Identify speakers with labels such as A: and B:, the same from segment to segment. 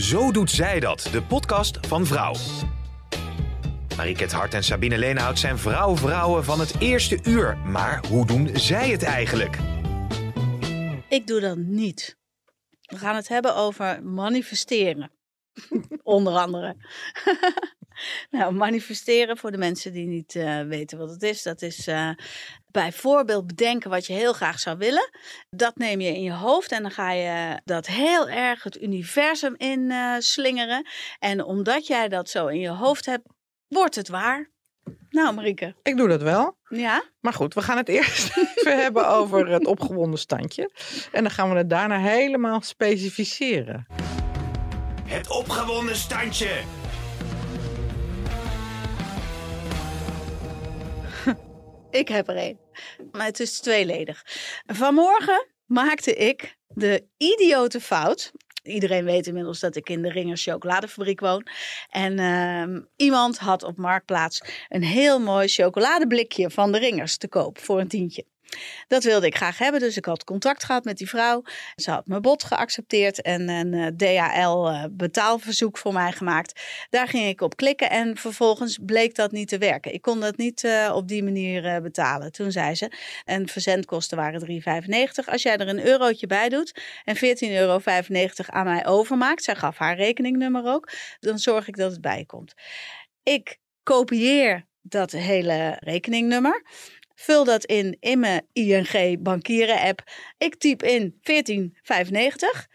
A: Zo doet zij dat, de podcast van Vrouw. Mariket Hart en Sabine Leenhout zijn vrouw-vrouwen van het eerste uur. Maar hoe doen zij het eigenlijk?
B: Ik doe dat niet. We gaan het hebben over manifesteren. Onder andere. nou, manifesteren voor de mensen die niet uh, weten wat het is. Dat is uh, bijvoorbeeld bedenken wat je heel graag zou willen. Dat neem je in je hoofd en dan ga je dat heel erg het universum in uh, slingeren. En omdat jij dat zo in je hoofd hebt, wordt het waar. Nou, Marieke.
C: Ik doe dat wel.
B: Ja.
C: Maar goed, we gaan het eerst even hebben over het opgewonden standje. En dan gaan we het daarna helemaal specificeren.
A: Het opgewonden standje.
B: Ik heb er één. Maar het is tweeledig. Vanmorgen maakte ik de idiote fout. Iedereen weet inmiddels dat ik in de Ringers chocoladefabriek woon. En uh, iemand had op Marktplaats een heel mooi chocoladeblikje van de Ringers te koop voor een tientje. Dat wilde ik graag hebben, dus ik had contact gehad met die vrouw. Ze had mijn bod geaccepteerd en een uh, DHL uh, betaalverzoek voor mij gemaakt. Daar ging ik op klikken en vervolgens bleek dat niet te werken. Ik kon dat niet uh, op die manier betalen. Toen zei ze, en verzendkosten waren 3,95. Als jij er een eurotje bij doet en 14,95 euro aan mij overmaakt, zij gaf haar rekeningnummer ook, dan zorg ik dat het bijkomt. Ik kopieer dat hele rekeningnummer. Vul dat in in mijn ING bankieren app. Ik typ in 1495.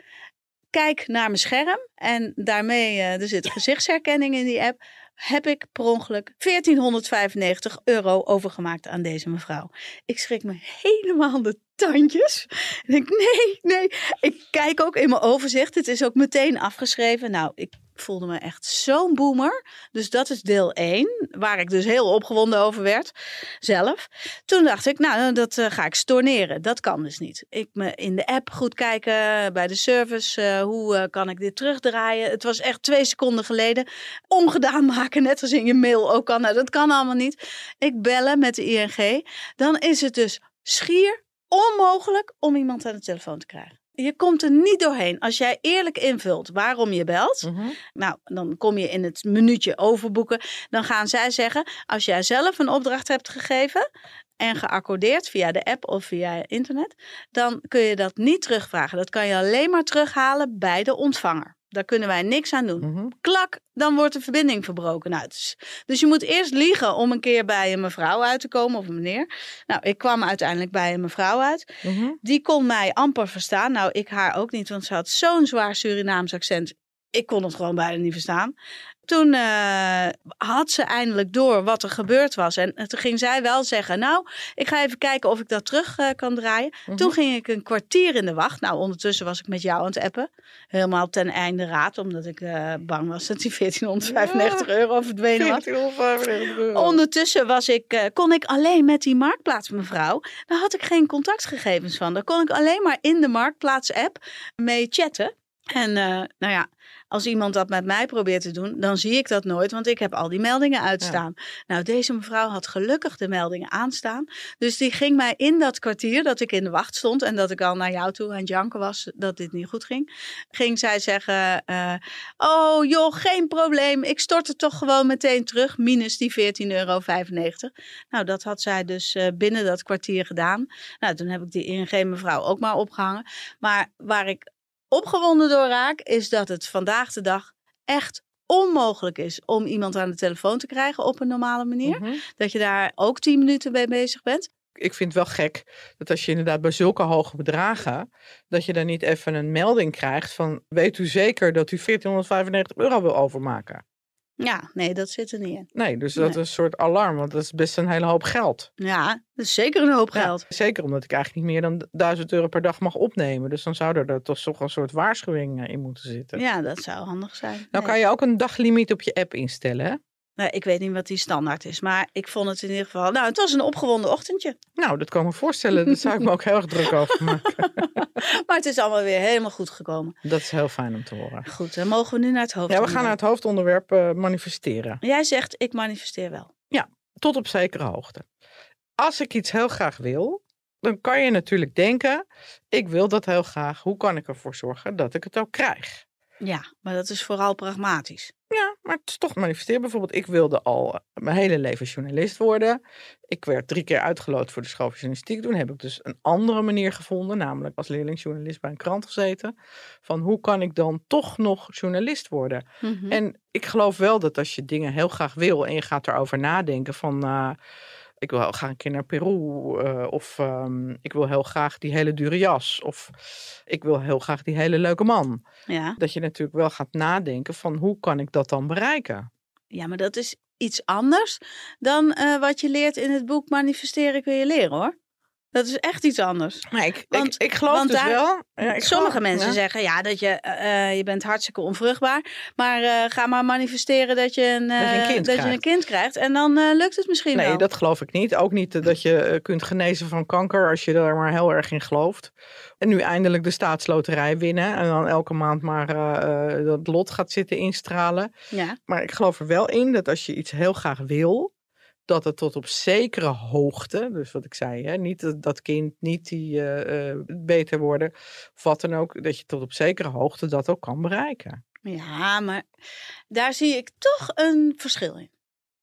B: Kijk naar mijn scherm en daarmee, uh, er zit gezichtsherkenning in die app. Heb ik per ongeluk 1495 euro overgemaakt aan deze mevrouw. Ik schrik me helemaal de tandjes. En ik nee, nee. Ik kijk ook in mijn overzicht. Het is ook meteen afgeschreven. Nou, ik voelde me echt zo'n boomer. Dus dat is deel 1, waar ik dus heel opgewonden over werd zelf. Toen dacht ik, nou, dat uh, ga ik storneren. Dat kan dus niet. Ik me in de app goed kijken bij de service. Uh, hoe uh, kan ik dit terugdraaien? Het was echt twee seconden geleden. Ongedaan maken, net als in je mail ook kan. Nou, dat kan allemaal niet. Ik bellen met de ING. Dan is het dus schier onmogelijk om iemand aan de telefoon te krijgen. Je komt er niet doorheen. Als jij eerlijk invult waarom je belt,
C: Mhm.
B: nou, dan kom je in het minuutje overboeken. Dan gaan zij zeggen, als jij zelf een opdracht hebt gegeven en geaccordeerd via de app of via internet, dan kun je dat niet terugvragen. Dat kan je alleen maar terughalen bij de ontvanger. Daar kunnen wij niks aan doen.
C: Mhm.
B: Klak, dan wordt de verbinding verbroken. Nou, dus, dus je moet eerst liegen om een keer bij een mevrouw uit te komen of een meneer. Nou, ik kwam uiteindelijk bij een mevrouw uit.
C: Mhm.
B: Die kon mij amper verstaan. Nou, ik haar ook niet, want ze had zo'n zwaar Surinaams accent. Ik kon het gewoon bijna niet verstaan. Toen uh, had ze eindelijk door wat er gebeurd was. En toen ging zij wel zeggen, nou, ik ga even kijken of ik dat terug uh, kan draaien.
C: Mhm.
B: Toen ging ik een kwartier in de wacht. Nou, ondertussen was ik met jou aan het appen. Helemaal ten einde raad, omdat ik uh, bang was dat die 1495 ja. euro verdwenen was.
C: 1495 euro.
B: Ondertussen was ik, kon ik alleen met die marktplaatsmevrouw, daar had ik geen contactgegevens van. Daar kon ik alleen maar in de marktplaats-app mee chatten. En uh, nou ja, als iemand dat met mij probeert te doen, dan zie ik dat nooit, want ik heb al die meldingen uitstaan. Ja. Nou, deze mevrouw had gelukkig de meldingen aanstaan. Dus die ging mij in dat kwartier dat ik in de wacht stond en dat ik al naar jou toe aan het janken was dat dit niet goed ging, ging zij zeggen: uh, Oh joh, geen probleem, ik stort het toch gewoon meteen terug, minus die 14,95 euro. Nou, dat had zij dus uh, binnen dat kwartier gedaan. Nou, toen heb ik die ING mevrouw ook maar opgehangen. Maar waar ik opgewonden door raak, is dat het vandaag de dag echt onmogelijk is om iemand aan de telefoon te krijgen op een normale manier.
C: Mhm.
B: Dat je daar ook 10 minuten mee bezig bent.
C: Ik vind het wel gek dat als je inderdaad bij zulke hoge bedragen, dat je dan niet even een melding krijgt van weet u zeker dat u 1495 euro wil overmaken?
B: Ja, nee, dat zit er niet in.
C: Nee, dus dat
B: Nee.
C: is een soort alarm, want dat is best een hele hoop geld.
B: Ja, dat is zeker een hoop
C: Ja,
B: geld.
C: zeker omdat ik eigenlijk niet meer dan 1000 euro per dag mag opnemen. Dus dan zou er toch toch een soort waarschuwing in moeten zitten.
B: Ja, dat zou handig zijn.
C: Nou
B: Nee.
C: kan je ook een daglimiet op je app instellen. Hè?
B: Nou, ik weet niet wat die standaard is, maar ik vond het in ieder geval... Nou, het was een opgewonden ochtendje.
C: Nou, dat kan ik me voorstellen. Daar zou ik me ook heel erg druk over maken.
B: Maar het is allemaal weer helemaal goed gekomen.
C: Dat is heel fijn om te horen.
B: Goed, dan mogen we nu naar het hoofd.
C: Ja, we gaan naar het hoofdonderwerp eh, manifesteren.
B: Jij zegt, ik manifesteer wel.
C: Tot op zekere hoogte. Als ik iets heel graag wil, dan kan je natuurlijk denken: ik wil dat heel graag. Hoe kan ik ervoor zorgen dat ik het ook krijg?
B: Ja, maar dat is vooral pragmatisch.
C: Ja, maar het is toch manifesteren. Bijvoorbeeld, ik wilde al eh, mijn hele leven journalist worden. Ik werd drie keer uitgeloot voor de school van journalistiek. Toen heb ik dus een andere manier gevonden, namelijk als leerlingjournalist bij een krant gezeten. Van hoe kan ik dan toch nog journalist worden?
B: Mhm.
C: En ik geloof wel dat als je dingen heel graag wil en je gaat erover nadenken van... eh, ik wil heel graag een keer naar Peru. eh, of ehm, ik wil heel graag die hele dure jas. Of ik wil heel graag die hele leuke man.
B: ja.
C: Dat je natuurlijk wel gaat nadenken van hoe kan ik dat dan bereiken?
B: ja, maar dat is iets anders dan eh, wat je leert in het boek Manifesteren kun je leren hoor. Dat is echt iets anders.
C: Maar ik,
B: Want-
C: ik, ik geloof
B: want
C: dus
B: daar-
C: wel. ja, ik
B: Sommige
C: geloof-
B: mensen
C: ja.
B: zeggen ja, dat je, eh, je bent hartstikke onvruchtbaar. Maar eh, ga maar manifesteren dat je een,
C: Dat je een kind
B: dat je
C: krijgt.
B: een kind krijgt. En dan lukt het misschien
C: Nee,
B: wel.
C: dat geloof ik niet. Ook niet dat je kunt genezen van kanker als je daar maar heel erg in gelooft. En nu eindelijk de staatsloterij winnen. En dan elke maand maar dat lot gaat zitten instralen.
B: Ja,
C: Maar ik geloof er wel in dat als je iets heel graag wil, dat het tot op zekere hoogte, dus wat ik zei, hè, niet dat, dat kind, niet die eh, eh, beter worden, of wat dan ook, dat je tot op zekere hoogte dat ook kan bereiken.
B: ja, maar daar zie ik toch een verschil in.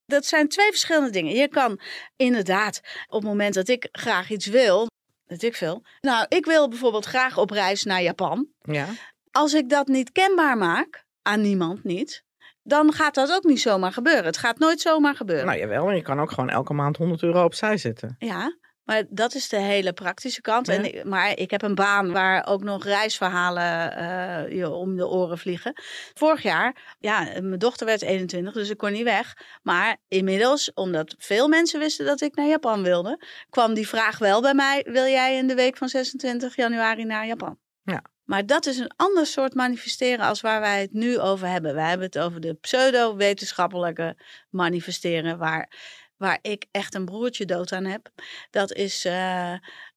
B: Dat zijn twee verschillende dingen. Je kan inderdaad, op het moment dat ik graag iets wil, dat ik veel. Nou, ik wil bijvoorbeeld graag op reis naar Japan.
C: Ja,
B: Als ik dat niet kenbaar maak, aan niemand niet, dan gaat dat ook niet zomaar gebeuren. Het gaat nooit zomaar gebeuren.
C: nou jawel, en je kan ook gewoon elke maand 100 euro opzij zetten.
B: Ja, maar dat is de hele praktische kant.
C: Ja.
B: En maar ik heb een baan waar ook nog reisverhalen eh, je om de oren vliegen. Vorig jaar, ja, mijn dochter werd 21, dus ik kon niet weg. Maar inmiddels, omdat veel mensen wisten dat ik naar Japan wilde, kwam die vraag wel bij mij: wil jij in de week van 26 januari naar Japan?
C: Ja.
B: Maar dat is een ander soort manifesteren als waar wij het nu over hebben. Wij hebben het over de pseudo-wetenschappelijke manifesteren, waar, waar ik echt een broertje dood aan heb. Dat is eh,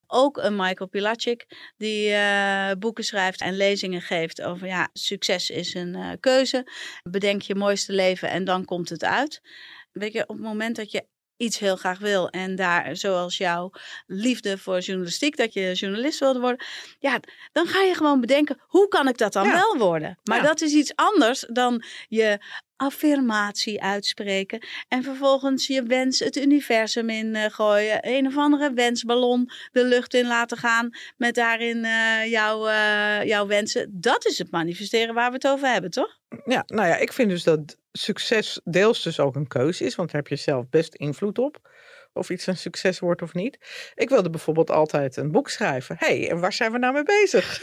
B: ook een Michael Pilacic die eh, boeken schrijft en lezingen geeft over ja, succes is een eh, keuze. Bedenk je mooiste leven en dan komt het uit. Weet je, op het moment dat je iets heel graag wil en daar, zoals jouw liefde voor journalistiek, dat je journalist wilde worden, ja, dan ga je gewoon bedenken, hoe kan ik dat dan
C: Ja.
B: wel worden? Maar
C: Ja.
B: dat is iets anders dan je affirmatie uitspreken en vervolgens je wens het universum in eh, gooien, een of andere wensballon de lucht in laten gaan met daarin eh, jouw, eh, jouw wensen. Dat is het manifesteren waar we het over hebben, toch?
C: Ja, nou ja, ik vind dus dat succes deels dus ook een keuze is, want daar heb je zelf best invloed op. Of iets een succes wordt of niet. Ik wilde bijvoorbeeld altijd een boek schrijven. Hé, hey, en waar zijn we nou mee bezig?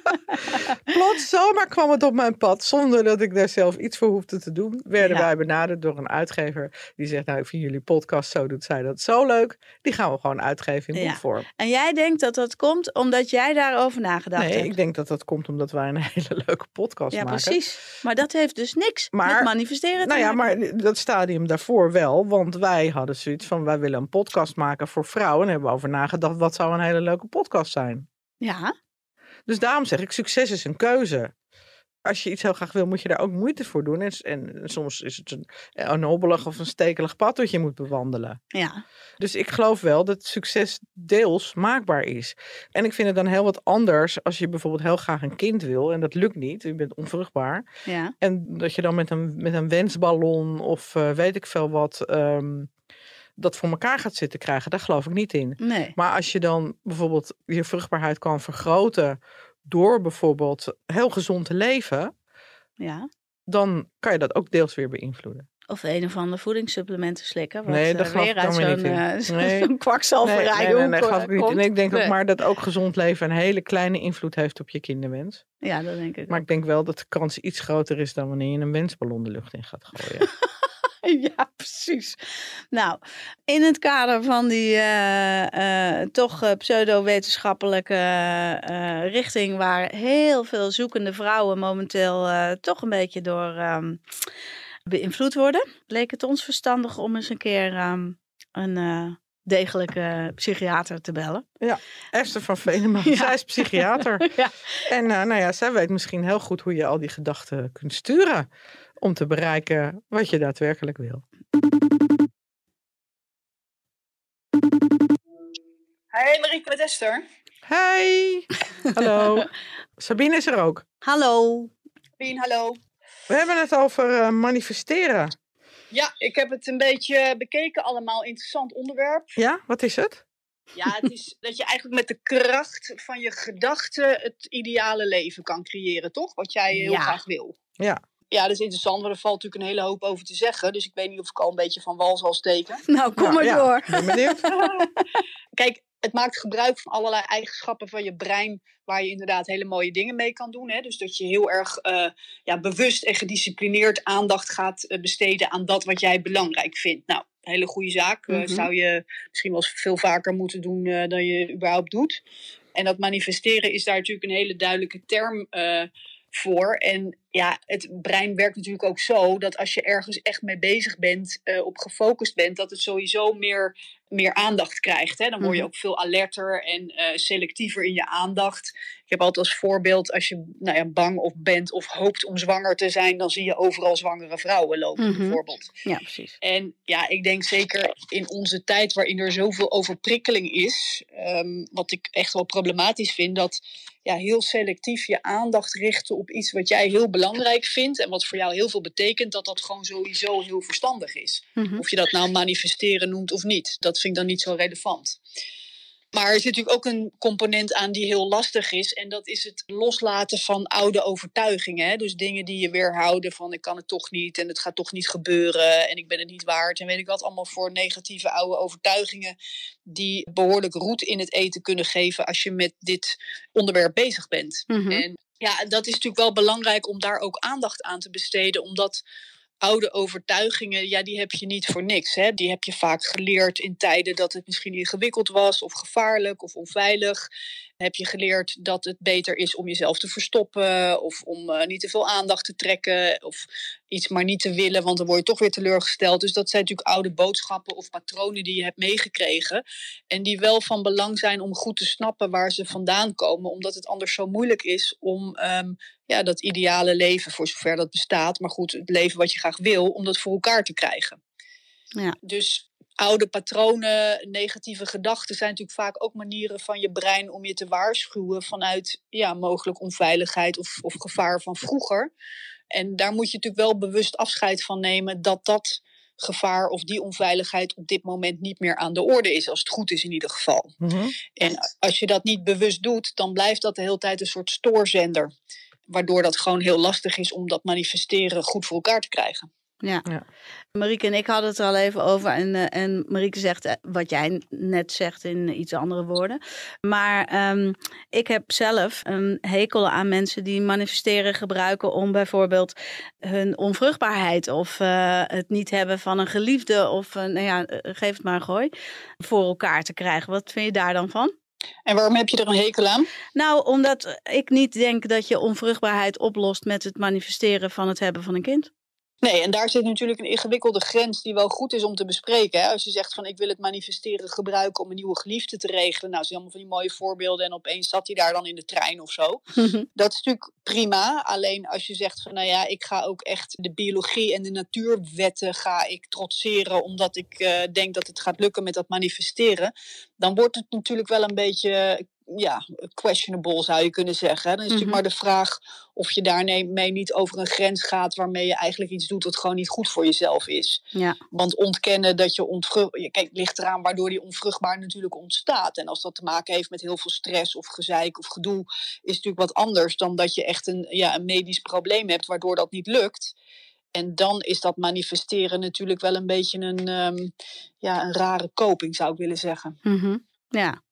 C: Plots zomaar kwam het op mijn pad, zonder dat ik daar zelf iets voor hoefde te doen. Werden
B: Ja.
C: wij benaderd door een uitgever die zegt, nou ik vind jullie podcast zo doet zij dat zo leuk. Die gaan we gewoon uitgeven in
B: Ja.
C: boekvorm.
B: En jij denkt dat dat komt omdat jij daarover nagedacht
C: Nee,
B: hebt.
C: ik denk dat dat komt omdat wij een hele leuke podcast
B: ja,
C: maken.
B: precies. Maar dat heeft dus niks
C: Maar-
B: met manifesteren te
C: Nou ja,
B: maken.
C: maar dat stadium daarvoor wel. Want wij hadden zoiets van, wij willen een podcast maken voor vrouwen. En hebben we over nagedacht, wat zou een hele leuke podcast zijn?
B: Ja,
C: Dus daarom zeg ik, succes is een keuze. Als je iets heel graag wil, moet je daar ook moeite voor doen. En, en soms is het een, een hobbelig of een stekelig pad dat je moet bewandelen.
B: ja.
C: Dus ik geloof wel dat succes deels maakbaar is. En ik vind het dan heel wat anders als je bijvoorbeeld heel graag een kind wil. En dat lukt niet, je bent onvruchtbaar.
B: ja.
C: En dat je dan met een, met een wensballon of eh, weet ik veel wat, ehm, dat voor elkaar gaat zitten krijgen, daar geloof ik niet in.
B: Nee.
C: Maar als je dan bijvoorbeeld je vruchtbaarheid kan vergroten door bijvoorbeeld heel gezond te leven,
B: Ja.
C: dan kan je dat ook deels weer beïnvloeden.
B: Of een of andere voedingssupplementen slikken. Wat
C: Nee,
B: eh,
C: dat
B: weer uit zo'n eh, zo'n
C: Nee.
B: zo'n kwakzalverij
C: nee, nee, nee, nee,
B: eh,
C: ik niet. En ik denk ook
B: Nee.
C: maar dat ook gezond leven een hele kleine invloed heeft op je kinderwens.
B: Ja, dat denk ik
C: Maar ik denk wel dat de kans iets groter is dan wanneer je een wensballon de lucht in gaat gooien.
B: Ja, precies. Nou, in het kader van die eh, eh, toch eh, pseudo-wetenschappelijke richting waar heel veel zoekende vrouwen momenteel toch een beetje door ehm, beïnvloed worden, leek het ons verstandig om eens een keer ehm, een degelijke psychiater te bellen.
C: Esther van Venema,
B: Ja.
C: zij is psychiater.
B: ja.
C: En nou ja, zij weet misschien heel goed hoe je al die gedachten kunt sturen. Om te bereiken wat je daadwerkelijk wil.
D: Hey Marieke met Esther.
C: Hey, hallo. Sabine is er ook.
B: Hallo.
D: Pien, hallo.
C: We hebben het over uh, manifesteren.
D: Ja, ik heb het een beetje bekeken allemaal. Interessant onderwerp.
C: Ja, wat is het?
D: Ja, het is dat je eigenlijk met de kracht van je gedachten het ideale leven kan creëren, toch? Wat jij heel
B: Ja.
D: graag wil.
C: Ja.
D: Ja, dat is interessant, want er valt natuurlijk een hele hoop over te zeggen. Dus ik weet niet of ik al een beetje van wal zal steken.
B: Nou, kom
C: Nou,
B: maar
C: ja.
B: door.
C: Ben benieuwd.
D: Kijk, het maakt gebruik van allerlei eigenschappen van je brein waar je inderdaad hele mooie dingen mee kan doen. Hè? Dus dat je heel erg eh, ja, bewust en gedisciplineerd aandacht gaat eh, besteden aan dat wat jij belangrijk vindt. Nou, een hele goede zaak. Eh,
B: Mhm.
D: zou je misschien wel eens veel vaker moeten doen eh, dan je überhaupt doet. En dat manifesteren is daar natuurlijk een hele duidelijke term eh, voor. En ja, het brein werkt natuurlijk ook zo dat als je ergens echt mee bezig bent, eh, op gefocust bent, dat het sowieso meer, meer aandacht krijgt. Hè? Dan word je
B: Mhm.
D: ook veel alerter en eh, selectiever in je aandacht. Ik heb altijd als voorbeeld, als je nou ja, bang of bent of hoopt om zwanger te zijn, dan zie je overal zwangere vrouwen lopen,
B: Mhm.
D: bijvoorbeeld.
B: Ja, precies.
D: En ja, ik denk zeker in onze tijd waarin er zoveel overprikkeling is, ehm, wat ik echt wel problematisch vind, dat ja, heel selectief je aandacht richten op iets wat jij heel belangrijk vindt en wat voor jou heel veel betekent, dat dat gewoon sowieso heel verstandig is.
B: Mhm.
D: Of je dat nou manifesteren noemt of niet, dat vind ik dan niet zo relevant. Maar er zit natuurlijk ook een component aan die heel lastig is. En dat is het loslaten van oude overtuigingen. Hè? Dus dingen die je weerhouden van ik kan het toch niet en het gaat toch niet gebeuren en ik ben het niet waard. En weet ik wat allemaal voor negatieve oude overtuigingen die behoorlijk roet in het eten kunnen geven als je met dit onderwerp bezig bent.
B: Mhm.
D: En ja, dat is natuurlijk wel belangrijk om daar ook aandacht aan te besteden, omdat oude overtuigingen, ja, die heb je niet voor niks. Hè? Die heb je vaak geleerd in tijden dat het misschien ingewikkeld was, of gevaarlijk, of onveilig. Heb je geleerd dat het beter is om jezelf te verstoppen, of om eh, niet te veel aandacht te trekken, of iets maar niet te willen, want dan word je toch weer teleurgesteld. Dus dat zijn natuurlijk oude boodschappen of patronen die je hebt meegekregen. En die wel van belang zijn om goed te snappen waar ze vandaan komen, omdat het anders zo moeilijk is om ehm, ja, dat ideale leven, voor zover dat bestaat, maar goed, het leven wat je graag wil, om dat voor elkaar te krijgen.
B: Ja.
D: Dus oude patronen, negatieve gedachten zijn natuurlijk vaak ook manieren van je brein om je te waarschuwen vanuit ja, mogelijk onveiligheid of, of gevaar van vroeger. En daar moet je natuurlijk wel bewust afscheid van nemen dat dat gevaar of die onveiligheid op dit moment niet meer aan de orde is, als het goed is in ieder geval.
C: Mhm.
D: En als je dat niet bewust doet, dan blijft dat de hele tijd een soort stoorzender. Waardoor dat gewoon heel lastig is om dat manifesteren goed voor elkaar te krijgen.
B: Ja.
C: Ja.
B: Marieke en ik hadden het er al even over. En, eh, en Marieke zegt eh, wat jij net zegt in iets andere woorden. Maar ehm, ik heb zelf een hekel aan mensen die manifesteren gebruiken om bijvoorbeeld hun onvruchtbaarheid of eh, het niet hebben van een geliefde of eh, nou ja, geef het maar een gooi, voor elkaar te krijgen. Wat vind je daar dan van?
D: En waarom heb je er een hekel aan?
B: Nou, omdat ik niet denk dat je onvruchtbaarheid oplost met het manifesteren van het hebben van een kind.
D: Nee, en daar zit natuurlijk een ingewikkelde grens die wel goed is om te bespreken. Hè? Als je zegt van ik wil het manifesteren gebruiken om een nieuwe geliefde te regelen. Nou, zijn allemaal van die mooie voorbeelden en opeens zat hij daar dan in de trein of zo. Dat is natuurlijk prima. Alleen als je zegt van nou ja, ik ga ook echt de biologie en de natuurwetten ga ik trotseren omdat ik eh, denk dat het gaat lukken met dat manifesteren. Dan wordt het natuurlijk wel een beetje ja, questionable zou je kunnen zeggen. Dan is
B: Mhm.
D: natuurlijk maar de vraag of je daarmee niet over een grens gaat waarmee je eigenlijk iets doet wat gewoon niet goed voor jezelf is.
B: ja.
D: Want ontkennen dat je ontvruchtbaar... Kijk, ligt eraan waardoor die onvruchtbaar natuurlijk ontstaat. En als dat te maken heeft met heel veel stress of gezeik of gedoe... is natuurlijk wat anders dan dat je echt een, ja, een medisch probleem hebt... waardoor dat niet lukt. En dan is dat manifesteren natuurlijk wel een beetje een, ehm, ja, een rare koping, zou ik willen zeggen.
B: Mhm. Ja.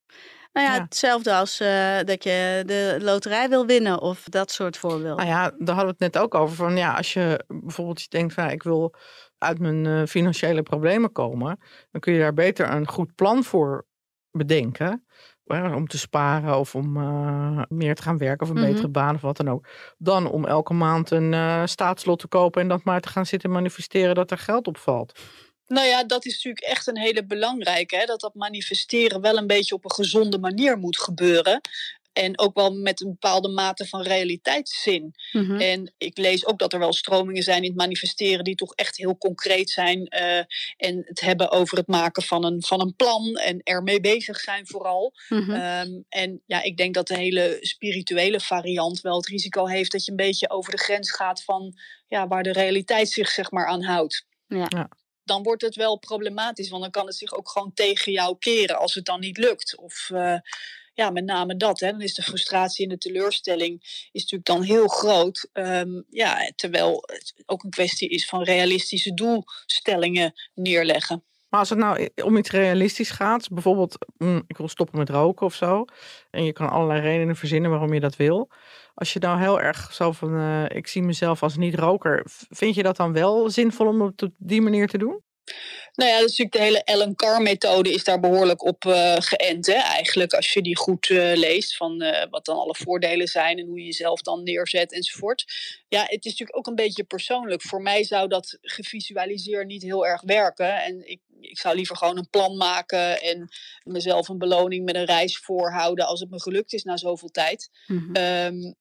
B: Nou ja,
C: Ja.
B: hetzelfde als eh, dat je de loterij wil winnen of dat soort voorbeelden.
C: Nou ja, daar hadden we het net ook over. Van ja, als je bijvoorbeeld denkt van ik wil uit mijn eh, financiële problemen komen, dan kun je daar beter een goed plan voor bedenken. Om te sparen of om eh, meer te gaan werken of een
B: Mhm.
C: betere baan of wat dan ook. Dan om elke maand een staatslot te kopen en dat maar te gaan zitten manifesteren dat er geld opvalt.
D: Nou ja, dat is natuurlijk echt een hele belangrijke. Hè? Dat dat manifesteren wel een beetje op een gezonde manier moet gebeuren. En ook wel met een bepaalde mate van realiteitszin.
B: Mhm.
D: En ik lees ook dat er wel stromingen zijn in het manifesteren die toch echt heel concreet zijn. eh, en het hebben over het maken van een, van een plan en ermee bezig zijn vooral.
B: Mhm.
D: Ehm, en ja, ik denk dat de hele spirituele variant wel het risico heeft dat je een beetje over de grens gaat van ja, waar de realiteit zich zeg maar aan houdt.
B: Ja.
C: Ja.
D: Dan wordt het wel problematisch, want dan kan het zich ook gewoon tegen jou keren als het dan niet lukt. Of eh, ja, met name dat. Hè. Dan is de frustratie en de teleurstelling is natuurlijk dan heel groot. Ehm, ja, terwijl het ook een kwestie is van realistische doelstellingen neerleggen.
C: Maar als het nou om iets realistisch gaat, bijvoorbeeld mm, ik wil stoppen met roken of zo, en je kan allerlei redenen verzinnen waarom je dat wil. Als je nou heel erg zo van, eh, ik zie mezelf als niet-roker, vind je dat dan wel zinvol om het op die manier te doen?
D: Nou ja, is natuurlijk de hele Ellen Carr-methode is daar behoorlijk op eh, geënt. Hè? Eigenlijk, als je die goed eh, leest, van wat dan alle voordelen zijn en hoe je jezelf dan neerzet enzovoort. Ja, het is natuurlijk ook een beetje persoonlijk. Voor mij zou dat gevisualiseerd niet heel erg werken. En ik, ik zou liever gewoon een plan maken en mezelf een beloning met een reis voorhouden als het me gelukt is na zoveel tijd. Ehm,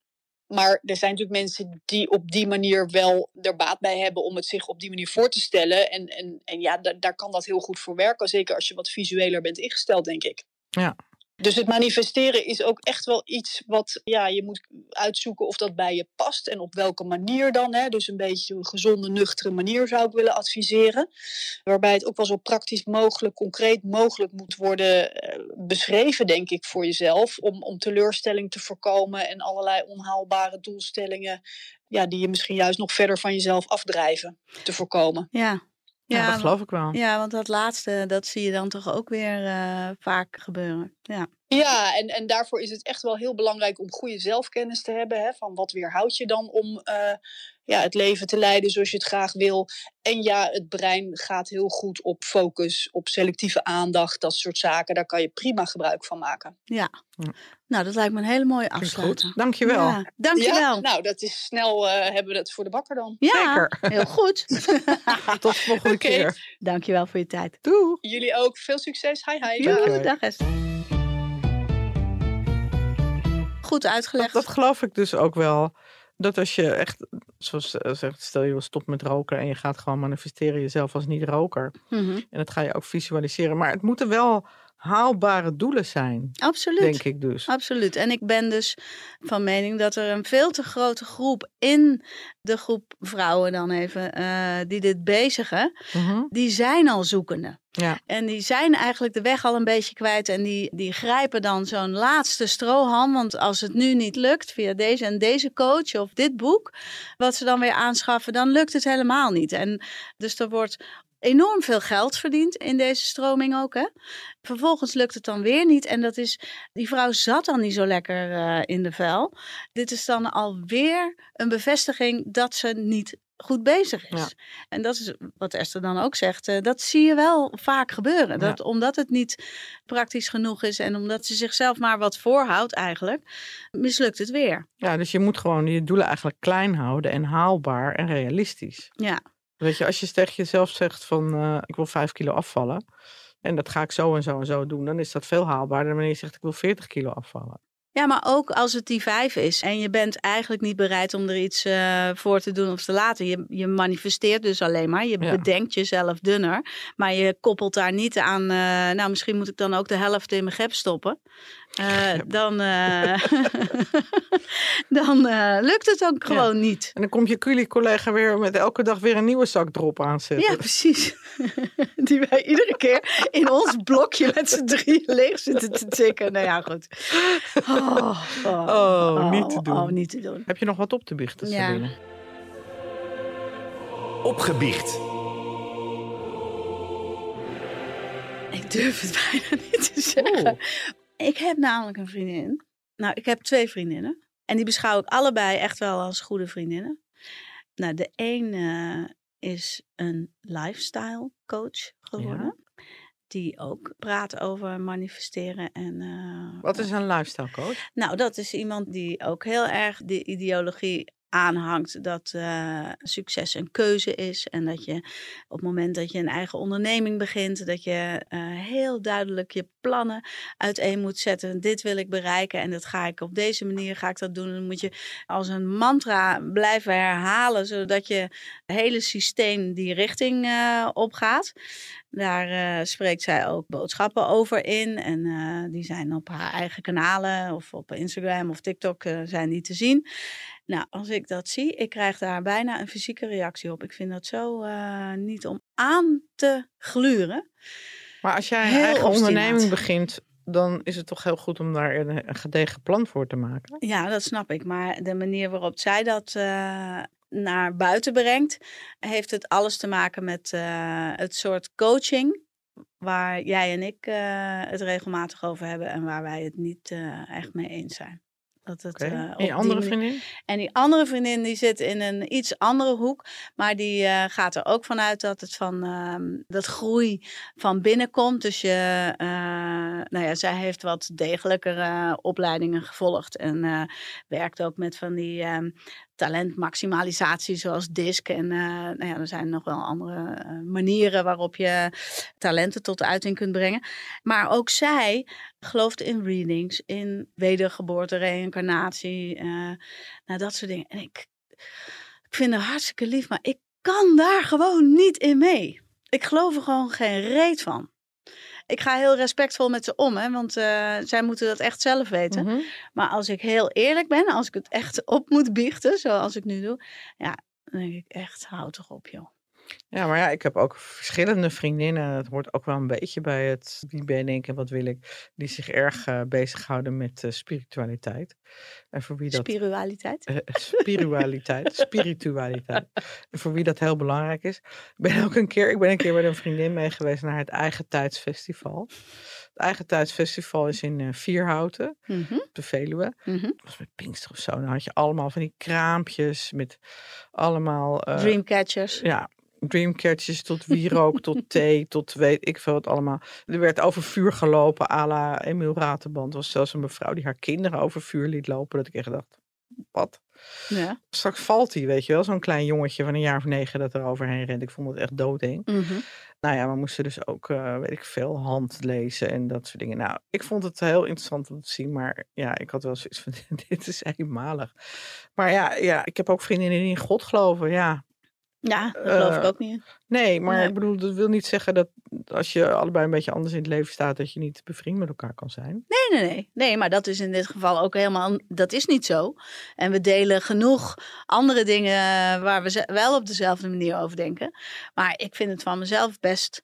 D: maar er zijn natuurlijk mensen die op die manier wel er baat bij hebben om het zich op die manier voor te stellen. En, en, en ja, da- daar kan dat heel goed voor werken. Zeker als je wat visueler bent ingesteld, denk ik.
C: Ja.
D: Dus het manifesteren is ook echt wel iets wat ja, je moet uitzoeken of dat bij je past en op welke manier dan. Hè? Dus een beetje een gezonde, nuchtere manier zou ik willen adviseren. Waarbij het ook wel zo praktisch mogelijk, concreet mogelijk moet worden eh, beschreven, denk ik, voor jezelf. Om, om teleurstelling te voorkomen en allerlei onhaalbare doelstellingen. Ja, die je misschien juist nog verder van jezelf afdrijven te voorkomen.
B: Ja.
C: Ja,
B: Ja,
C: dat geloof ik wel.
B: ja, want dat laatste, dat zie je dan toch ook weer eh, vaak gebeuren. Ja.
D: Ja, en, en daarvoor is het echt wel heel belangrijk om goede zelfkennis te hebben. Hè, van wat weerhoudt je dan om eh, ja, het leven te leiden zoals je het graag wil. En ja, het brein gaat heel goed op focus, op selectieve aandacht, dat soort zaken. Daar kan je prima gebruik van maken.
B: ja.
C: Ja.
B: Nou, dat lijkt me een hele mooie
C: goed. Dankjewel.
B: Ja, dankjewel.
D: Ja,
B: Ja,
D: nou, dat is snel eh, hebben we dat voor de bakker dan.
C: Zeker.
B: heel goed.
C: Tot de volgende
D: Oké.
C: keer.
B: dankjewel voor je tijd.
C: Doei.
D: Jullie ook. Veel succes. Hi, hi.
C: Doei.
B: Doei, dag Esther. Goed uitgelegd.
C: Dat, dat geloof ik dus ook wel. Dat als je echt, zoals ze zegt, stel je wil stoppen met roken en je gaat gewoon manifesteren jezelf als niet-roker.
B: Mhm.
C: En dat ga je ook visualiseren. Maar het moeten wel haalbare doelen zijn,
B: Absoluut.
C: denk ik dus.
B: Absoluut. En ik ben dus van mening dat er een veel te grote groep in de groep vrouwen dan even eh, die dit bezigen,
C: Mhm.
B: die zijn al zoekende.
C: Ja.
B: En die zijn eigenlijk de weg al een beetje kwijt en die, die grijpen dan zo'n laatste strohalm. Want als het nu niet lukt via deze en deze coach of dit boek, wat ze dan weer aanschaffen, dan lukt het helemaal niet. En dus er wordt enorm veel geld verdiend in deze stroming ook. Hè? Vervolgens lukt het dan weer niet. En dat is, die vrouw zat dan niet zo lekker eh, in de vel. Dit is dan alweer een bevestiging dat ze niet goed bezig is.
C: Ja.
B: En dat is wat Esther dan ook zegt. eh, dat zie je wel vaak gebeuren. Dat omdat het niet praktisch genoeg is en omdat ze zichzelf maar wat voorhoudt eigenlijk, mislukt het weer.
C: ja, dus je moet gewoon je doelen eigenlijk klein houden en haalbaar en realistisch.
B: Ja,
C: Als je tegen jezelf zegt van eh, ik wil 5 kilo afvallen en dat ga ik zo en zo en zo doen, dan is dat veel haalbaarder dan wanneer je zegt ik wil 40 kilo afvallen.
B: Ja, maar ook als het die vijf is en je bent eigenlijk niet bereid om er iets eh, voor te doen of te laten. Je, je manifesteert dus alleen maar. Je
C: Ja.
B: bedenkt jezelf dunner. Maar je koppelt daar niet aan, eh, nou misschien moet ik dan ook de helft in mijn gep stoppen. Eh, dan dan lukt het ook gewoon niet.
C: En dan komt je culi-collega weer met elke dag weer een nieuwe zak drop aanzetten.
B: Ja, precies. Die wij iedere keer in ons blokje met z'n drie leeg zitten te tikken. Nou ja, goed. Oh,
C: Oh, niet te doen.
B: Oh, niet te doen.
C: Heb je nog wat op te biechten,
B: Ja.
C: Sabine?
A: Opgebiecht.
B: Ik durf het bijna niet te zeggen. Ik heb namelijk een vriendin. Nou, ik heb twee vriendinnen. En die beschouw ik allebei echt wel als goede vriendinnen. Nou, de een eh, is een lifestyle coach geworden. Die ook praat over manifesteren en... eh,
C: Wat is een lifestyle coach?
B: Nou, dat is iemand die ook heel erg de ideologie aanhangt dat uh, succes een keuze is. En dat je op het moment dat je een eigen onderneming begint, dat je uh, heel duidelijk je plannen uiteen moet zetten. Dit wil ik bereiken en dat ga ik op deze manier ga ik dat doen. Dan moet je als een mantra blijven herhalen, zodat je hele systeem die richting uh, opgaat. Daar uh, spreekt zij ook boodschappen over in. En uh, die zijn op haar eigen kanalen of op Instagram of TikTok uh, zijn die te zien. Nou, als ik dat zie, ik krijg daar bijna een fysieke reactie op. Ik vind dat zo niet om aan te gluren.
C: Maar als jij een heel eigen onderneming begint, dan is het toch heel goed om daar een, een gedegen plan voor te maken?
B: Ja, dat snap ik. Maar de manier waarop zij dat naar buiten brengt, heeft het alles te maken met uh, het soort coaching waar jij en ik uh, het regelmatig over hebben en waar wij het niet uh, echt mee eens zijn.
C: Dat het, okay. uh, en je andere die, vriendin?
B: En die andere vriendin die zit in een iets andere hoek. Maar die uh, gaat er ook vanuit dat het van uh, dat groei van binnen komt. Dus je, nou ja, zij heeft wat degelijkere opleidingen gevolgd. En werkt ook met van die ehm, talentmaximalisatie zoals DISC. En uh, nou ja, er zijn nog wel andere uh, manieren waarop je talenten tot uiting kunt brengen. Maar ook zij gelooft in readings, in wedergeboorte, reïncarnatie, uh, nou dat soort dingen. En ik, ik vind het hartstikke lief, maar ik kan daar gewoon niet in mee. Ik geloof er gewoon geen reet van ik ga heel respectvol met ze om, hè, want uh, zij moeten dat echt zelf weten. Mm -hmm. Maar als ik heel eerlijk ben, als ik het echt op moet biechten, zoals ik nu doe, ja, dan denk ik echt, hou toch op, joh.
C: Ja, maar ja, ik heb ook verschillende vriendinnen. Het hoort ook wel een beetje bij het wie ben ik en wat wil ik. Die zich erg uh, bezighouden met uh, spiritualiteit.
B: En voor wie dat. Spiritualiteit?
C: Uh, spiritualiteit. spiritualiteit. En voor wie dat heel belangrijk is. Ik ben ook een keer, ik ben een keer met een vriendin mee geweest naar het Eigen Tijdsfestival. Het Eigen Tijdsfestival is in Vierhouten, mm -hmm. op de Veluwe. Mm -hmm. Dat was met Pinkster of zo. Dan had je allemaal van die kraampjes met allemaal...
B: Dreamcatchers.
C: Ja, dreamcatches tot wierook, tot thee, tot weet ik veel wat allemaal. Er werd over vuur gelopen à la Emil Ratenband. Er was zelfs een mevrouw die haar kinderen over vuur liet lopen. Dat ik echt dacht, wat? Ja. Straks valt hij, weet je wel. Zo'n klein jongetje van een jaar of negen dat er overheen rent. Ik vond het echt doodeng. Mm -hmm. Nou ja, we moesten dus ook, uh, weet ik veel, hand lezen en dat soort dingen. Nou, ik vond het heel interessant om te zien. Maar ja, ik had wel zoiets van, dit is eenmalig. Maar ja, ja, ik heb ook vriendinnen die in God geloven. Ja,
B: ja, dat geloof uh, ik ook niet.
C: Nee, maar nee. ik bedoel, dat wil niet zeggen dat als je allebei een beetje anders in het leven staat, dat je niet bevriend met elkaar kan zijn.
B: Nee, nee, nee. Nee, maar dat is in dit geval ook helemaal, dat is niet zo. En we delen genoeg andere dingen waar we wel op dezelfde manier over denken. Maar ik vind het van mezelf best,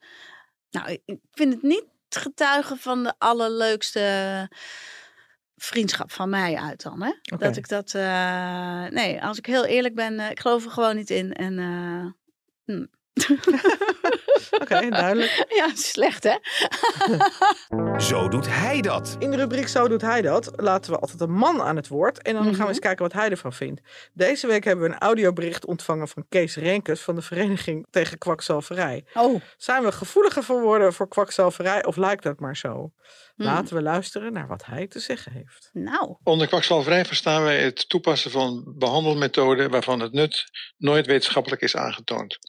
B: nou, ik vind het niet getuigen van de allerleukste vriendschap van mij uit dan. Hè? Okay. Dat ik dat. Uh, nee, als ik heel eerlijk ben, uh, ik geloof er gewoon niet in. En. Uh,
C: hm. Oké, okay, duidelijk.
B: Ja, slecht hè?
A: Zo doet hij dat.
C: In de rubriek Zo doet hij dat laten we altijd een man aan het woord. En dan mm -hmm. gaan we eens kijken wat hij ervan vindt. Deze week hebben we een audiobericht ontvangen van Kees Renkes van de Vereniging tegen Kwakzalverij.
B: Oh.
C: Zijn we gevoeliger voor worden voor kwakzalverij of lijkt dat maar zo? Laten we luisteren naar wat hij te zeggen heeft.
B: Nou.
E: Onder kwakzalverij verstaan wij het toepassen van behandelmethoden waarvan het nut nooit wetenschappelijk is aangetoond.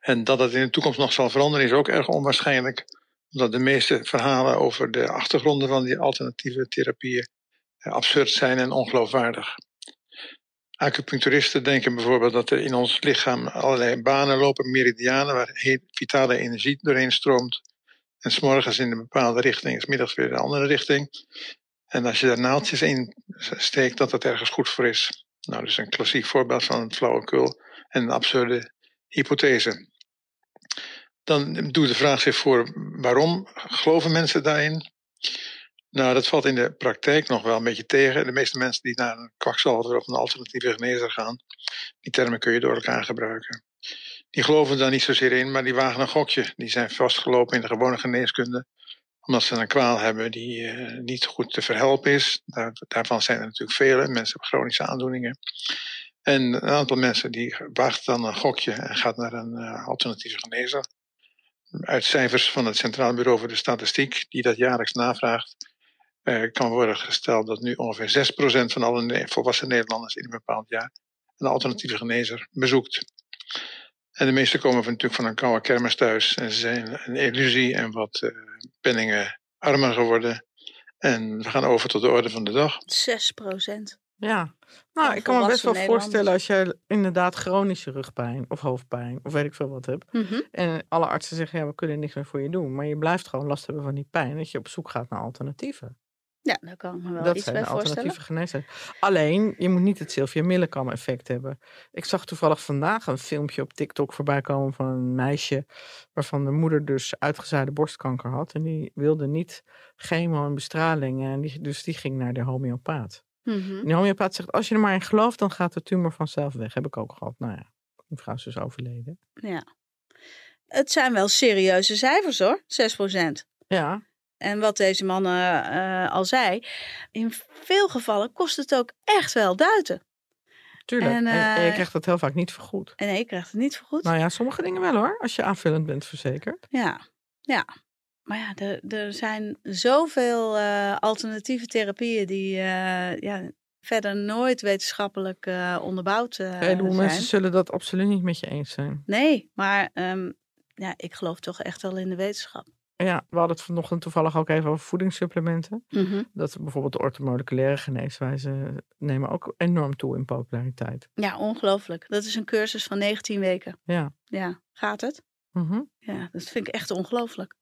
E: En dat het in de toekomst nog zal veranderen is ook erg onwaarschijnlijk, omdat de meeste verhalen over de achtergronden van die alternatieve therapieën absurd zijn en ongeloofwaardig. Acupuncturisten denken bijvoorbeeld dat er in ons lichaam allerlei banen lopen, meridianen, waar vitale energie doorheen stroomt. En s'morgens in een bepaalde richting, smiddags weer in een andere richting. En als je daar naaldjes in steekt, dat dat ergens goed voor is. Nou, dus een klassiek voorbeeld van een flauwekul en een absurde hypothese. Dan doet de vraag zich voor waarom geloven mensen daarin? Nou, dat valt in de praktijk nog wel een beetje tegen. De meeste mensen die naar een kwakzalver of een alternatieve genezer gaan, die termen kun je door elkaar gebruiken. Die geloven daar niet zozeer in, maar die wagen een gokje. Die zijn vastgelopen in de gewone geneeskunde, omdat ze een kwaal hebben die uh, niet goed te verhelpen is. Daar, daarvan zijn er natuurlijk vele. Mensen hebben chronische aandoeningen. En een aantal mensen die waagt dan een gokje en gaat naar een uh, alternatieve genezer. Uit cijfers van het Centraal Bureau voor de Statistiek, die dat jaarlijks navraagt, eh, kan worden gesteld dat nu ongeveer 6% van alle volwassen Nederlanders in een bepaald jaar een alternatieve genezer bezoekt. En de meesten komen natuurlijk van een koude kermis thuis. En ze zijn een illusie en wat eh, penningen armer geworden. En we gaan over tot de orde van de dag.
B: 6 procent.
C: Ja, nou, ik kan me best wel voorstellen als jij inderdaad chronische rugpijn of hoofdpijn of weet ik veel wat hebt.
B: Mhm.
C: En alle artsen zeggen, ja, we kunnen niks meer voor je doen. Maar je blijft gewoon last hebben van die pijn. Dat je op zoek gaat naar alternatieven.
B: Ja, daar kan ik me wel
C: dat
B: iets
C: zijn
B: bij voorstellen.
C: alternatieve geneesmiddelen. Alleen, je moet niet het Sylvia Millekam effect hebben. Ik zag toevallig vandaag een filmpje op TikTok voorbij komen van een meisje. Waarvan de moeder dus uitgezaaide borstkanker had. En die wilde niet chemo en bestraling. En die, dus die ging naar de homeopaat.
B: Mhm.
C: En de homeopaat zegt, als je er maar in gelooft, dan gaat de tumor vanzelf weg. Heb ik ook gehad. Nou ja, die vrouw is dus overleden.
B: Ja. Het zijn wel serieuze cijfers hoor, 6 procent.
C: Ja,
B: En wat deze man eh, al zei, in veel gevallen kost het ook echt wel duiten.
C: tuurlijk.
B: En,
C: je
B: eh,
C: krijgt dat heel vaak niet vergoed.
B: En nee, je krijgt het niet vergoed.
C: Nou ja, sommige dingen wel hoor, als je aanvullend bent verzekerd.
B: Ja, ja. Maar ja, er, er zijn zoveel eh, alternatieve therapieën die eh, ja, verder nooit wetenschappelijk eh, onderbouwd
C: Een heleboel
B: zijn.
C: mensen zullen dat absoluut niet met je eens zijn.
B: Nee, maar ehm, ja, ik geloof toch echt wel in de wetenschap.
C: Ja, we hadden het vanochtend toevallig ook even over voedingssupplementen.
B: Mhm.
C: Dat bijvoorbeeld de orthomoleculaire geneeswijzen nemen ook enorm toe in populariteit.
B: Ja, ongelooflijk. Dat is een cursus van 19 weken.
C: Ja.
B: Ja, gaat het?
C: Mhm.
B: Ja, dat vind ik echt ongelooflijk.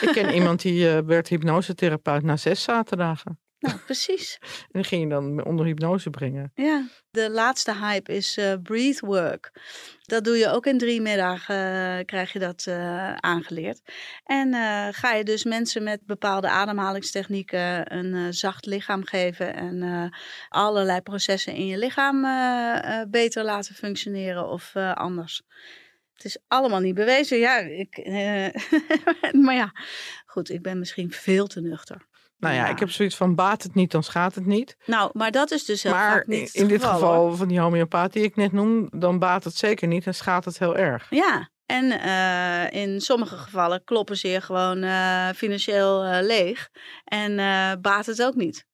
C: Ik ken iemand die eh, werd hypnosetherapeut na zes zaterdagen.
B: Nou, precies.
C: En die ging je dan onder hypnose brengen.
B: Ja, de laatste hype is eh breathwork. Dat doe je ook in drie middagen, eh, krijg je dat aangeleerd. En ga je dus mensen met bepaalde ademhalingstechnieken een zacht lichaam geven en allerlei processen in je lichaam beter laten functioneren of anders. Het is allemaal niet bewezen. Ja, ik, eh, maar ja, goed, ik ben misschien veel te nuchter.
C: Nou ja, ik heb zoiets van baat het niet, dan schaadt het niet.
B: Nou, maar dat is dus heel
C: maar in,
B: niet het
C: in dit
B: geval, hoor.
C: van die homeopaat die ik net noem, dan baat het zeker niet en schaadt het heel erg.
B: Ja, en eh, in sommige gevallen kloppen ze je gewoon eh, financieel leeg en baat het ook niet.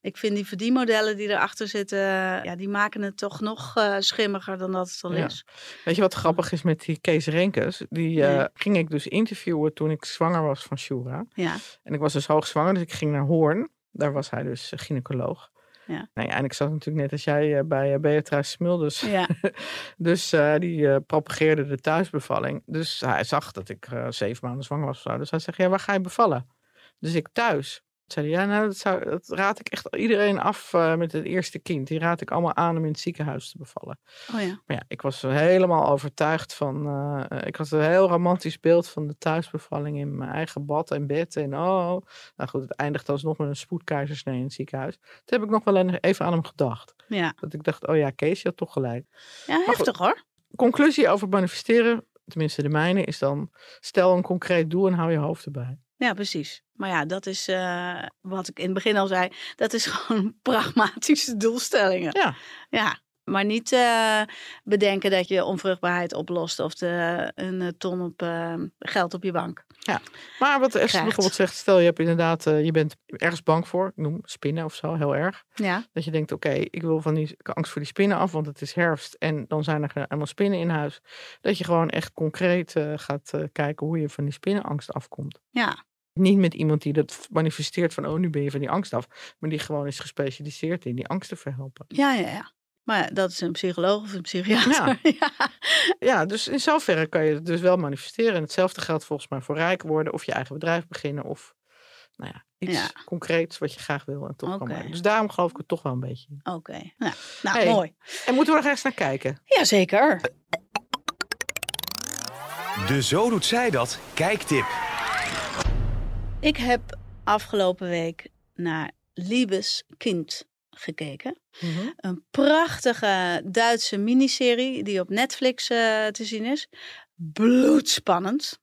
B: Ik vind die verdienmodellen die erachter zitten, ja, die maken het toch nog eh, schimmiger dan dat het al
C: Ja.
B: is.
C: Weet je wat grappig is met die Kees Renkes? Die eh, ging ik dus interviewen toen ik zwanger was van Shura.
B: Ja,
C: En ik was dus hoogzwanger, dus ik ging naar Hoorn. Daar was hij dus eh, gynaecoloog.
B: Ja.
C: Nou ja, en ik zat natuurlijk net als jij bij Beatrice Smulders.
B: ja,
C: Dus die propageerde de thuisbevalling. Dus hij zag dat ik zeven maanden zwanger was. Dus hij zegt, ja, waar ga je bevallen? Dus ik thuis. Zei hij, ja, nou, dat, zou, dat raad ik echt iedereen af eh, met het eerste kind. Die raad ik allemaal aan om in het ziekenhuis te bevallen.
B: oh ja.
C: Maar ja, ik was helemaal overtuigd van. eh, ik had een heel romantisch beeld van de thuisbevalling in mijn eigen bad en bed. En oh. Nou goed, het eindigde alsnog met een spoedkeizersnee in het ziekenhuis. Toen heb ik nog wel even aan hem gedacht.
B: Ja,
C: Dat ik dacht, oh ja, Kees, je had toch gelijk.
B: ja heftig hoor.
C: Conclusie over manifesteren, tenminste de mijne, is dan: stel een concreet doel en hou je hoofd erbij.
B: Ja, precies. Maar ja, dat is eh, wat ik in het begin al zei. Dat is gewoon pragmatische doelstellingen.
C: Ja.
B: Ja, maar niet eh, bedenken dat je onvruchtbaarheid oplost of de, een eh, ton op, eh, geld op je bank.
C: Maar wat Esther bijvoorbeeld zegt, stel je hebt inderdaad, eh, je bent ergens bang voor, ik noem spinnen of zo, heel erg.
B: Ja,
C: Dat je denkt, oké, ik wil van die angst voor die spinnen af, want het is herfst en dan zijn er allemaal spinnen in huis. Dat je gewoon echt concreet gaat kijken hoe je van die spinnenangst afkomt.
B: ja,
C: Niet met iemand die dat manifesteert van, oh, nu ben je van die angst af. Maar die gewoon is gespecialiseerd in die angst te verhelpen.
B: ja, ja. ja. Maar ja, dat is een psycholoog of een psychiater. Ja.
C: Ja, dus in zoverre kan je het dus wel manifesteren. En hetzelfde geldt volgens mij voor rijk worden of je eigen bedrijf beginnen. Of nou ja, iets
B: Ja.
C: concreets wat je graag wil en toch kan
B: Oké.
C: maken. Dus daarom geloof ik het toch wel een beetje. in.
B: Oké, nou, nou
C: Hey.
B: mooi.
C: En moeten we er eens naar kijken?
B: Jazeker.
A: De Zo Doet Zij Dat kijktip.
B: Ik heb afgelopen week naar Liebeskind gekeken.
C: Mhm.
B: Een prachtige Duitse miniserie die op Netflix eh, te zien is. Bloedspannend.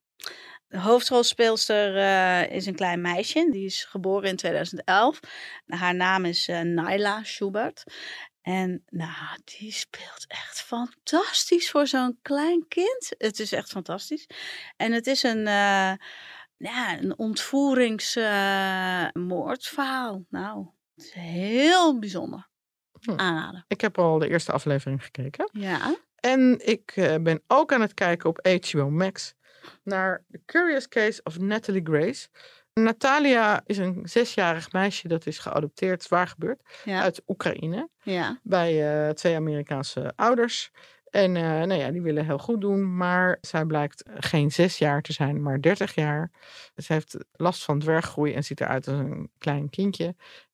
B: De hoofdrolspeelster eh, is een klein meisje. Die is geboren in 2011. Haar naam is eh, Naila Schubert. En nou, die speelt echt fantastisch voor zo'n klein kind. Het is echt fantastisch. En het is een, eh, ja, een ontvoeringsmoordverhaal. nou, het is heel bijzonder.
C: Hm.
B: Aanraden.
C: Ik heb al de eerste aflevering gekeken.
B: Ja.
C: En ik eh, ben ook aan het kijken op HBO Max naar The Curious Case of Natalie Grace. Natalia is een zesjarig meisje dat is geadopteerd, zwaar gebeurd,
B: Ja.
C: uit Oekraïne.
B: ja.
C: bij eh, twee Amerikaanse ouders. En eh, nou ja, die willen heel goed doen, maar zij blijkt geen zes jaar te zijn, maar dertig jaar. Ze heeft last van dwerggroei en ziet eruit als een klein kindje.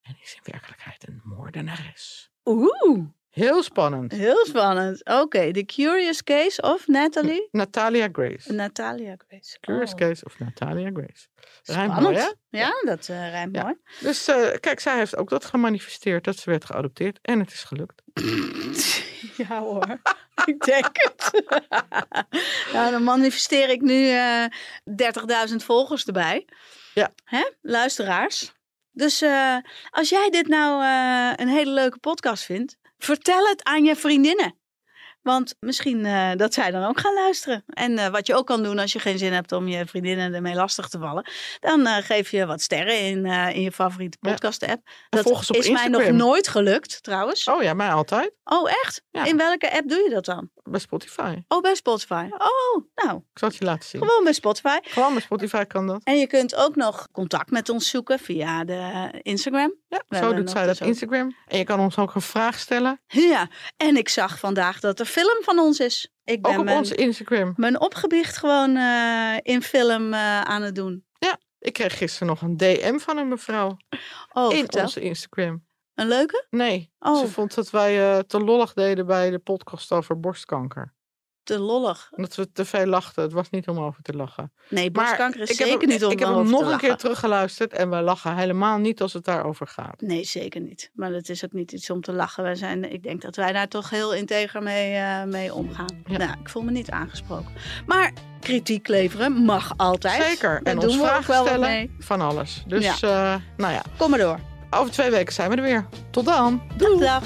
C: En is in werkelijkheid een moordenares.
B: Oeh,
C: Heel spannend.
B: heel spannend. Oké, The Curious Case of Natalie?
C: Natalia Grace.
B: Natalia Grace.
C: Curious
B: Oh,
C: Case of Natalia Grace. Rijmt mooi, hè?
B: Ja, dat eh rijmt
C: Ja.
B: mooi.
C: Dus eh, kijk, zij heeft ook dat gemanifesteerd dat ze werd geadopteerd. En het is gelukt.
B: Ja hoor, ik denk het. nou, dan manifesteer ik nu eh 30.000 volgers erbij.
C: Ja.
B: Hè? Luisteraars. Dus eh, als jij dit nou eh, een hele leuke podcast vindt, vertel het aan je vriendinnen. Want misschien eh, dat zij dan ook gaan luisteren. En eh, wat je ook kan doen als je geen zin hebt om je vriendinnen ermee lastig te vallen. Dan eh, geef je wat sterren in, in je favoriete podcast app. Dat is mij nog nooit gelukt trouwens.
C: Oh ja, mij altijd.
B: Oh, echt?
C: Ja.
B: In welke app doe je dat dan?
C: Bij Spotify.
B: Oh, bij Spotify. Oh, nou,
C: Ik zal het je laten zien.
B: gewoon bij Spotify.
C: Gewoon bij Spotify kan dat.
B: En je kunt ook nog contact met ons zoeken via de Instagram.
C: Ja,
B: We
C: zo doet zij dat
B: dus ook-
C: Instagram. En je kan ons ook een vraag stellen.
B: Ja, en ik zag vandaag dat er film van ons is. Ik ben
C: Ook op
B: mijn,
C: onze Instagram.
B: mijn opgebiecht gewoon eh, in film eh, aan het doen.
C: Ik kreeg gisteren nog een DM van een mevrouw.
B: Oh,
C: in
B: vertel.
C: onze Instagram.
B: Een leuke?
C: Nee,
B: Oh.
C: ze vond dat wij eh, te lollig deden bij de podcast over borstkanker.
B: Te lollig.
C: Dat we te veel lachten. Het was niet om over te lachen.
B: Nee, borstkanker is zeker
C: hem,
B: niet om
C: Ik heb hem
B: over
C: nog
B: te
C: een keer
B: lachen.
C: teruggeluisterd. En wij lachen helemaal niet als het daarover gaat.
B: Nee, zeker niet. Maar het is ook niet iets om te lachen. Wij zijn, ik denk dat wij daar toch heel integer mee, eh, mee omgaan.
C: Ja.
B: Nou, ik voel me niet aangesproken. Maar kritiek leveren mag altijd.
C: Zeker. En
B: doen
C: ons
B: we ook
C: vragen
B: wel wat
C: stellen
B: mee.
C: van alles. Dus eh, nou ja,
B: Kom maar door.
C: Over twee weken zijn we er weer. Tot dan.
B: Doei. dag.